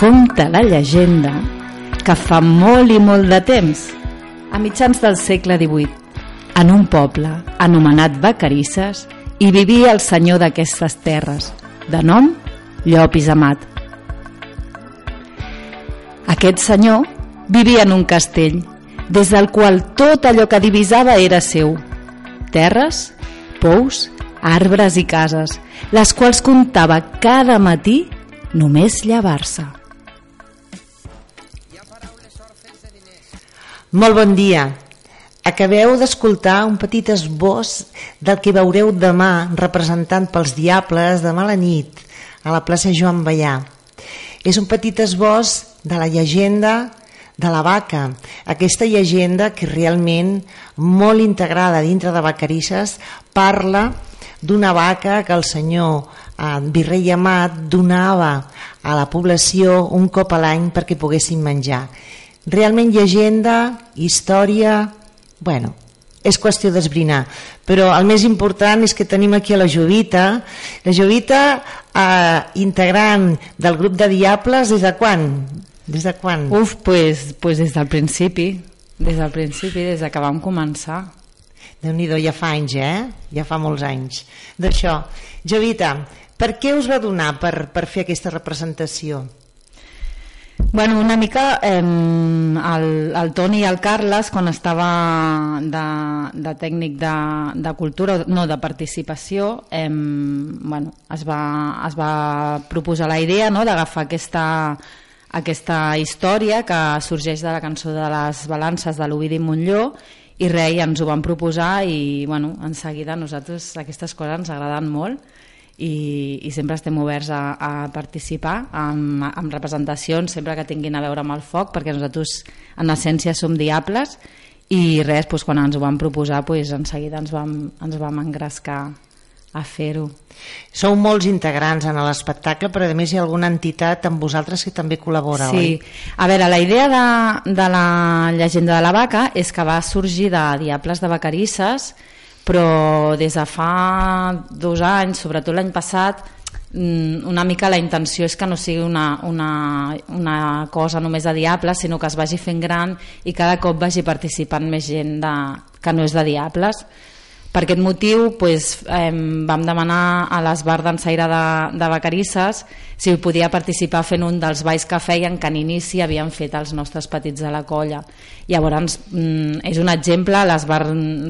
Conta la llegenda que fa molt i molt de temps, a mitjans del segle XVIII, en un poble anomenat Vacarisses, hi vivia el senyor d'aquestes terres, de nom Llopis Amat. Aquest senyor vivia en un castell, des del qual tot allò que divisava era seu. Terres, pous, arbres i cases, les quals comptava cada matí només llevar-se. Molt bon dia. Acabeu d'escoltar un petit esbós del que veureu demà representant pels diables demà a la nit a la plaça Joan Ballà. És un petit esbós de la llegenda de la vaca, aquesta llegenda que realment molt integrada dintre de Vacarisses parla d'una vaca que el senyor eh, Virrei Amat donava a la població un cop a l'any perquè poguessin menjar. Realment llegenda, història, bueno, és qüestió d'esbrinar. Però el més important és que tenim aquí a la Jovita, la Jovita eh, integrant del grup de Diables des de quan? Des de quan? Uf, pues, pues des del principi, des del principi, des de que vam començar. déu nhi ja fa anys, eh? Ja fa molts anys. D'això. Jovita, per què us va donar per, per fer aquesta representació? Bueno, una mica eh, el, el Toni i el Carles quan estava de, de tècnic de, de cultura, no, de participació eh, bueno, es, va, es va proposar la idea no, d'agafar aquesta, aquesta història que sorgeix de la cançó de les balances de l'Ovidi Montlló i res, ens ho van proposar i bueno, en seguida nosaltres aquestes coses ens agraden molt i, i sempre estem oberts a, a participar amb, amb representacions sempre que tinguin a veure amb el foc perquè nosaltres en essència som diables i res, doncs, quan ens ho van proposar doncs, en seguida ens vam, ens vam engrescar a fer-ho. Sou molts integrants en l'espectacle, però a més hi ha alguna entitat amb vosaltres que també col·labora, sí. oi? A veure, la idea de, de la llegenda de la vaca és que va sorgir de Diables de Vacarisses, però des de fa dos anys, sobretot l'any passat, mm, una mica la intenció és que no sigui una, una, una cosa només de Diables, sinó que es vagi fent gran i cada cop vagi participant més gent de, que no és de Diables. Per aquest motiu pues, eh, vam demanar a l'Esbar d'Ensaire de, de Vacarisses si podia participar fent un dels balls que feien que en inici havien fet els nostres petits de la colla. Llavors mm, és un exemple, l'Esbar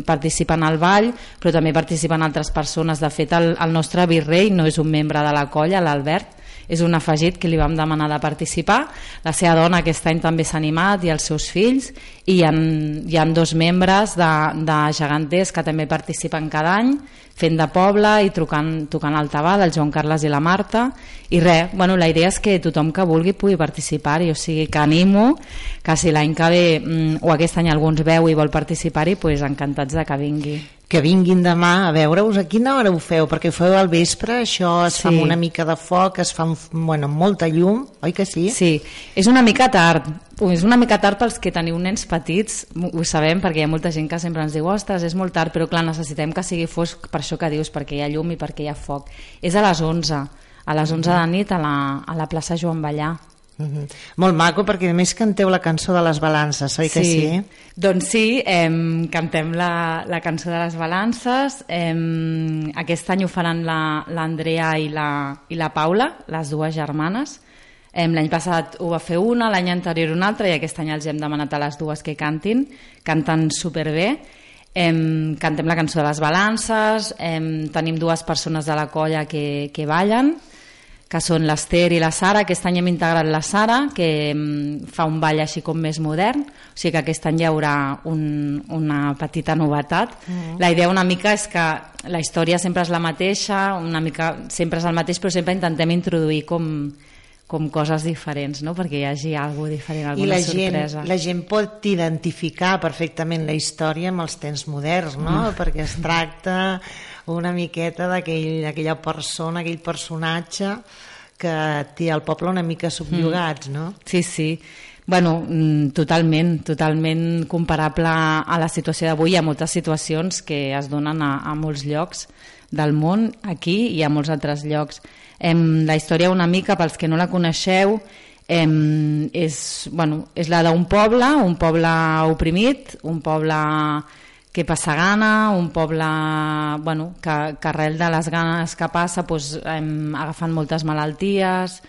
participa en el ball però també participen altres persones. De fet el, el nostre virrei no és un membre de la colla, l'Albert, és un afegit que li vam demanar de participar. La seva dona aquest any també s'ha animat i els seus fills. I hi ha, hi ha dos membres de, de geganters que també participen cada any fent de poble i trucant, tocant el tabal, el Joan Carles i la Marta. I res, bueno, la idea és que tothom que vulgui pugui participar-hi, o sigui que animo que si l'any que ve mm, o aquest any algú ens veu i vol participar-hi pues, encantats de que vingui que vinguin demà a veure-us. A quina hora ho feu? Perquè ho feu al vespre, això es sí. fa amb una mica de foc, es fa amb, bueno, amb molta llum, oi que sí? Sí, és una mica tard, és una mica tard pels que teniu nens petits, ho sabem, perquè hi ha molta gent que sempre ens diu ostres, és molt tard, però clar, necessitem que sigui fosc per això que dius, perquè hi ha llum i perquè hi ha foc. És a les 11, a les 11 de nit a la, a la plaça Joan Ballà. Mm -hmm. Molt maco, perquè a més canteu la cançó de les balances, oi sí. que sí? Doncs sí, eh, cantem la, la cançó de les balances. Eh, aquest any ho faran l'Andrea la, i, la, i la Paula, les dues germanes. Eh, l'any passat ho va fer una, l'any anterior una altra, i aquest any els hem demanat a les dues que cantin. Canten superbé. Eh, cantem la cançó de les balances, eh, tenim dues persones de la colla que, que ballen, que són l'Ester i la Sara. Aquest any hem integrat la Sara, que mm, fa un ball així com més modern, o sigui que aquest any hi haurà un, una petita novetat. Mm -hmm. La idea una mica és que la història sempre és la mateixa, una mica sempre és el mateix, però sempre intentem introduir com, com coses diferents, no? perquè hi hagi alguna diferent, alguna I la sorpresa. Gent, la gent pot identificar perfectament la història amb els temps moderns, no? Mm. perquè es tracta una miqueta d'aquella persona, aquell personatge que té el poble una mica subjugats, mm. no? Sí, sí. Bueno, mm, totalment, totalment comparable a la situació d'avui. Hi ha moltes situacions que es donen a, a molts llocs del món, aquí i a molts altres llocs. Em, la història una mica, pels que no la coneixeu, em, és, bueno, és la d'un poble, un poble oprimit, un poble que passa gana, un poble bueno, que, que arrel de les ganes que passa doncs, hem agafant moltes malalties,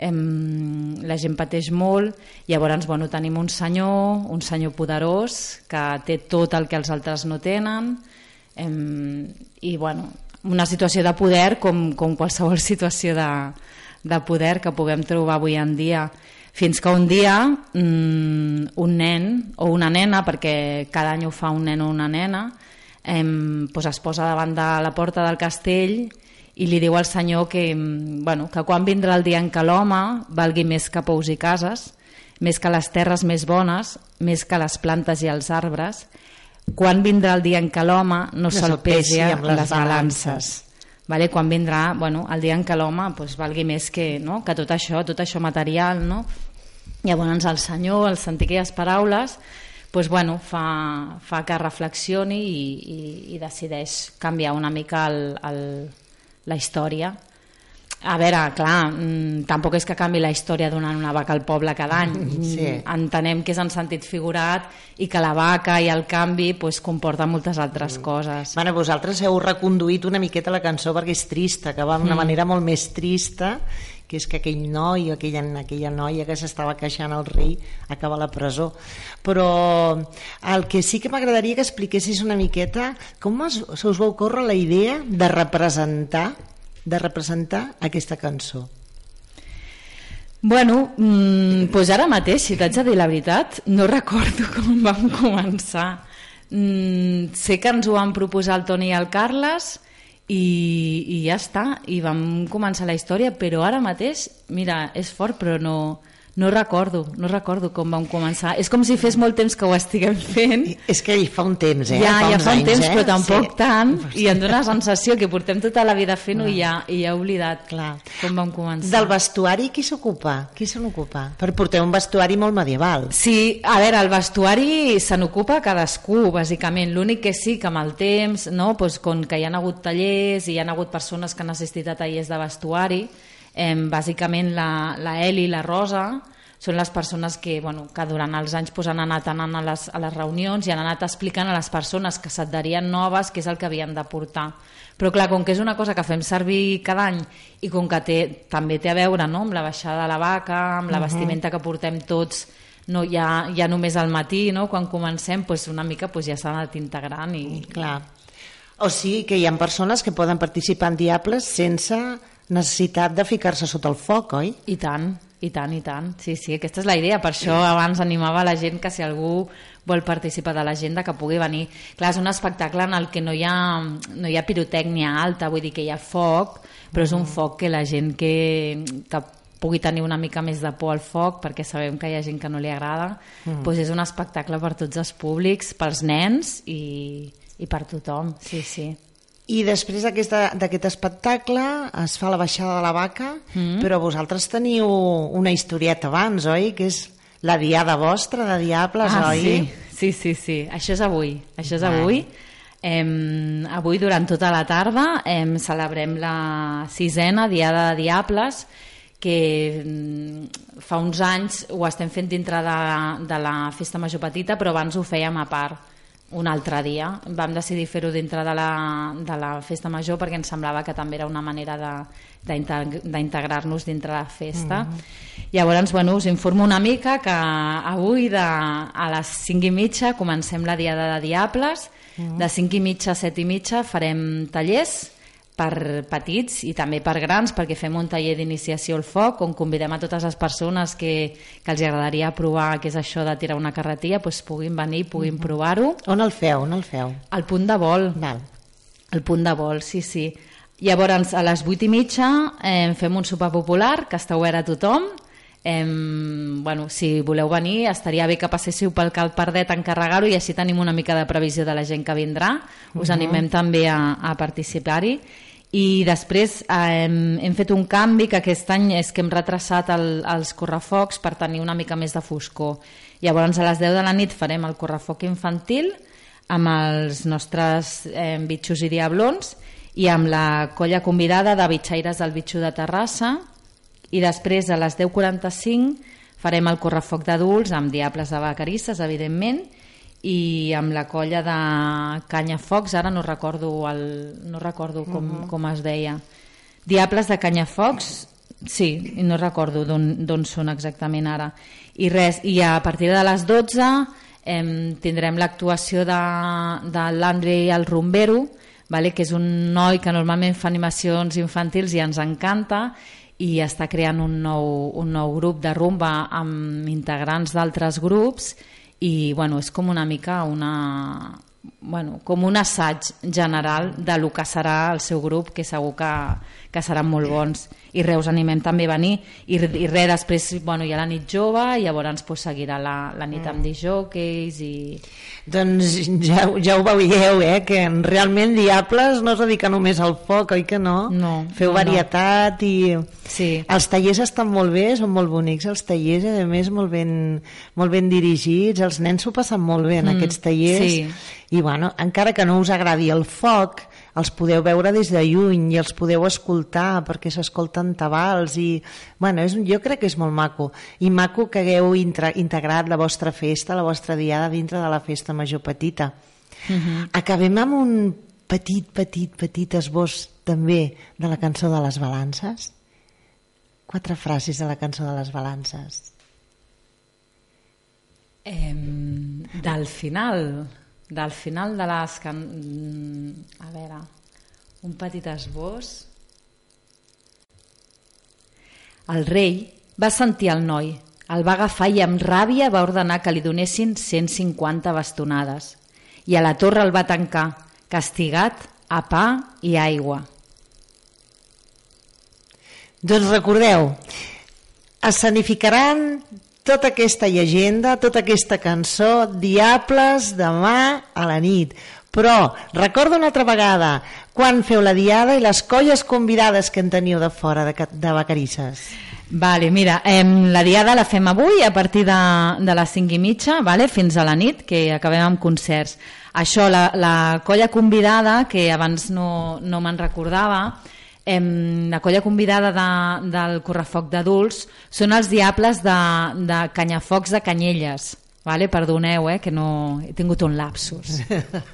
hem, la gent pateix molt, llavors bueno, tenim un senyor, un senyor poderós que té tot el que els altres no tenen hem, i bueno, una situació de poder com, com qualsevol situació de, de poder que puguem trobar avui en dia fins que un dia mmm, un nen o una nena, perquè cada any ho fa un nen o una nena, eh, pues es posa davant de la porta del castell i li diu al senyor que, bueno, que quan vindrà el dia en què l'home valgui més que pous i cases, més que les terres més bones, més que les plantes i els arbres, quan vindrà el dia en què l'home no, no se'l pesi amb les, les balances. Vale? Quan vindrà bueno, el dia en què l'home pues, valgui més que, no? que tot això, tot això material. No? Llavors el senyor, al sentir aquelles paraules, pues, bueno, fa, fa que reflexioni i, i, i decideix canviar una mica el, el, la història a veure, clar, mm, tampoc és que canvi la història donant una vaca al poble cada any. Sí. Entenem que és en sentit figurat i que la vaca i el canvi pues, comporta moltes altres mm. coses. Bueno, vosaltres heu reconduït una miqueta la cançó perquè és trista, que va d'una mm. manera molt més trista que és que aquell noi, aquella, aquella noia que s'estava queixant al rei acaba a la presó. Però el que sí que m'agradaria que expliquessis una miqueta com us, se us va ocórrer la idea de representar de representar aquesta cançó? Bueno, mmm, pues ara mateix, si t'haig de dir la veritat, no recordo com vam començar. Mm, sé que ens ho van proposar el Toni i el Carles i, i ja està, i vam començar la història, però ara mateix, mira, és fort, però no, no recordo, no recordo com vam començar. És com si fes molt temps que ho estiguem fent. És que hi fa un temps, eh? Ja, fa ja fa un anys, temps, eh? però tampoc sí. tant, i em dóna la sensació que portem tota la vida fent-ho i, ja, i ja he oblidat Clar. com vam començar. Del vestuari qui s'ocupa? Qui se n'ocupa? Perquè porteu un vestuari molt medieval. Sí, a veure, el vestuari se n'ocupa cadascú, bàsicament. L'únic que sí que amb el temps, no, doncs, com que hi ha hagut tallers i hi ha hagut persones que han assistit a tallers de vestuari, eh, bàsicament la, la Eli i la Rosa són les persones que, bueno, que durant els anys pues, han anat anant a les, a les reunions i han anat explicant a les persones que s'adherien noves què és el que havien de portar. Però clar, com que és una cosa que fem servir cada any i com que té, també té a veure no? amb la baixada de la vaca, amb la uh -huh. vestimenta que portem tots no, ja, ja només al matí, no? quan comencem, pues una mica pues, ja s'ha anat integrant. I, Clar. O sigui que hi ha persones que poden participar en Diables sense necessitat de ficar-se sota el foc, oi? I tant, i tant, i tant. Sí, sí, aquesta és la idea. Per això abans animava la gent que si algú vol participar de l'agenda que pugui venir. Clar, és un espectacle en el que no hi ha, no hi ha pirotècnia alta, vull dir que hi ha foc, però és un mm. foc que la gent que, que pugui tenir una mica més de por al foc, perquè sabem que hi ha gent que no li agrada, mm. doncs és un espectacle per tots els públics, pels nens i, i per tothom, sí, sí. I després d'aquest espectacle es fa la baixada de la vaca, mm -hmm. però vosaltres teniu una historieta abans, oi? Que és la diada vostra de Diables, ah, oi? Sí. sí, sí, sí. Això és avui. Això és avui. Em, avui, durant tota la tarda, em, celebrem la sisena Diada de Diables, que mm, fa uns anys ho estem fent dintre de, de la Festa Major Petita, però abans ho fèiem a part un altre dia. Vam decidir fer-ho dintre de la, de la festa major perquè ens semblava que també era una manera d'integrar-nos dintre la festa. Mm -hmm. Llavors, bueno, us informo una mica que avui de, a les 5 i mitja comencem la Diada de Diables, mm -hmm. de 5 i mitja a 7 i mitja farem tallers, per petits i també per grans perquè fem un taller d'iniciació al foc on convidem a totes les persones que, que els agradaria provar què és això de tirar una carretilla doncs puguin venir, puguin -huh. provar-ho On el feu? On el feu? Al punt de vol Val. El punt de vol, sí, sí Llavors, a les 8 i mitja eh, fem un sopar popular que està obert a tothom Eh, bueno, si voleu venir estaria bé que passéssiu pel Cal Pardet a encarregar-ho i així tenim una mica de previsió de la gent que vindrà us uh -huh. animem també a, a participar-hi i després eh, hem, hem fet un canvi que aquest any és que hem retrasat el, els correfocs per tenir una mica més de foscor. Llavors a les 10 de la nit farem el correfoc infantil amb els nostres eh, bitxos i diablons i amb la colla convidada de bitxaires del bitxo de Terrassa I després, a les 10.45, farem el correfoc d'adults amb Diables de Vacarisses, evidentment, i amb la colla de Canyafocs, ara no recordo, el, no recordo com, uh mhm. -huh. com es deia. Diables de Canyafocs, sí, no recordo d'on són exactament ara. I res, i a partir de les 12 eh, tindrem l'actuació de, de l'Andrei el Rumbero, vale? que és un noi que normalment fa animacions infantils i ens encanta i està creant un nou, un nou grup de rumba amb integrants d'altres grups i bueno, és com una mica una, bueno, com un assaig general de lo que serà el seu grup, que segur que, que seran molt bons. I res, us animem també a venir. I, i res, després bueno, hi ha la nit jove i llavors pues, seguirà la, la nit amb mm. disjòqueis i... Doncs ja, ja ho veieu, eh? que realment Diables no es dedica només al foc, oi que no? No. Feu no, varietat no. i... Sí. Els tallers estan molt bé, són molt bonics els tallers, a més molt ben, molt ben dirigits, els nens s'ho passen molt bé en mm, aquests tallers. Sí. I bueno, encara que no us agradi el foc, els podeu veure des de lluny i els podeu escoltar perquè s'escolten tabals i bueno, és, jo crec que és molt maco i maco que hagueu intra, integrat la vostra festa, la vostra diada dintre de la festa major petita uh mhm. -huh. acabem amb un petit, petit, petit esbós també de la cançó de les balances quatre frases de la cançó de les balances eh, del final del final de les... Can... Mm, a veure, un petit esbós. El rei va sentir el noi, el va agafar i amb ràbia va ordenar que li donessin 150 bastonades i a la torre el va tancar, castigat a pa i aigua. Doncs recordeu, escenificaran tota aquesta llegenda, tota aquesta cançó, Diables demà a la nit. Però recordo una altra vegada, quan feu la diada i les colles convidades que en teniu de fora de, de Vacarisses. Vale, mira, eh, la diada la fem avui a partir de, de les 5 i mitja vale, fins a la nit, que acabem amb concerts. Això, la, la colla convidada, que abans no, no me'n recordava, Em, la colla convidada de, del correfoc d'adults són els diables de, de Canyafocs de Canyelles. Vale? Perdoneu, eh, que no he tingut un lapsus.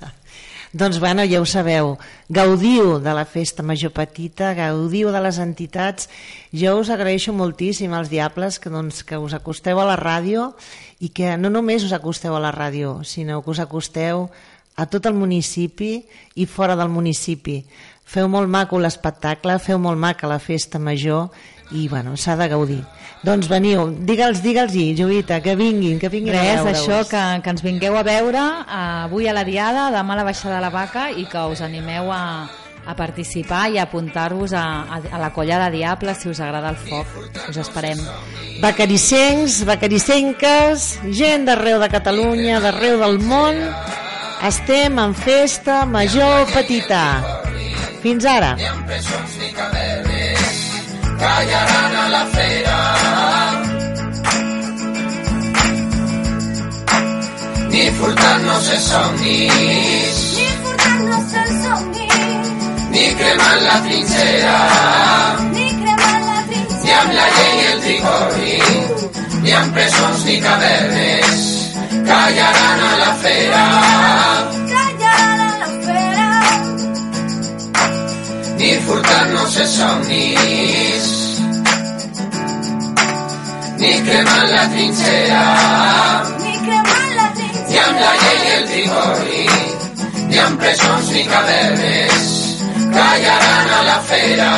doncs bueno, ja ho sabeu, gaudiu de la festa major petita, gaudiu de les entitats. Jo us agraeixo moltíssim als diables que, doncs, que us acosteu a la ràdio i que no només us acosteu a la ràdio, sinó que us acosteu a tot el municipi i fora del municipi feu molt maco l'espectacle, feu molt maca la festa major i bueno, s'ha de gaudir. Doncs veniu, digue'ls, digue'ls i Jovita, que vinguin, que vinguin Res, a veure això, que, que ens vingueu a veure uh, avui a la Diada, demà a la baixada de la Vaca i que us animeu a, a participar i a apuntar-vos a, a, a la colla de Diables si us agrada el foc. Us esperem. Bacarissencs, bacarissenques, gent d'arreu de Catalunya, d'arreu del món, estem en festa major petita. Fins ara. Ni amb presons ni cavernes callaran a la fera. Ni furtant-nos els somnis. Ni furtant-nos els somnis. Ni cremant la trinxera. Ni cremant la trinxera. Ni amb la llei i el tricori. Ni amb presons ni cavernes callaran a la fera. Ni furtant-nos els somnis ni cremant la trinxera ni cremant la trinxera ni amb la llei i el trigori. Ni amb presons ni cavernes callaran a la fera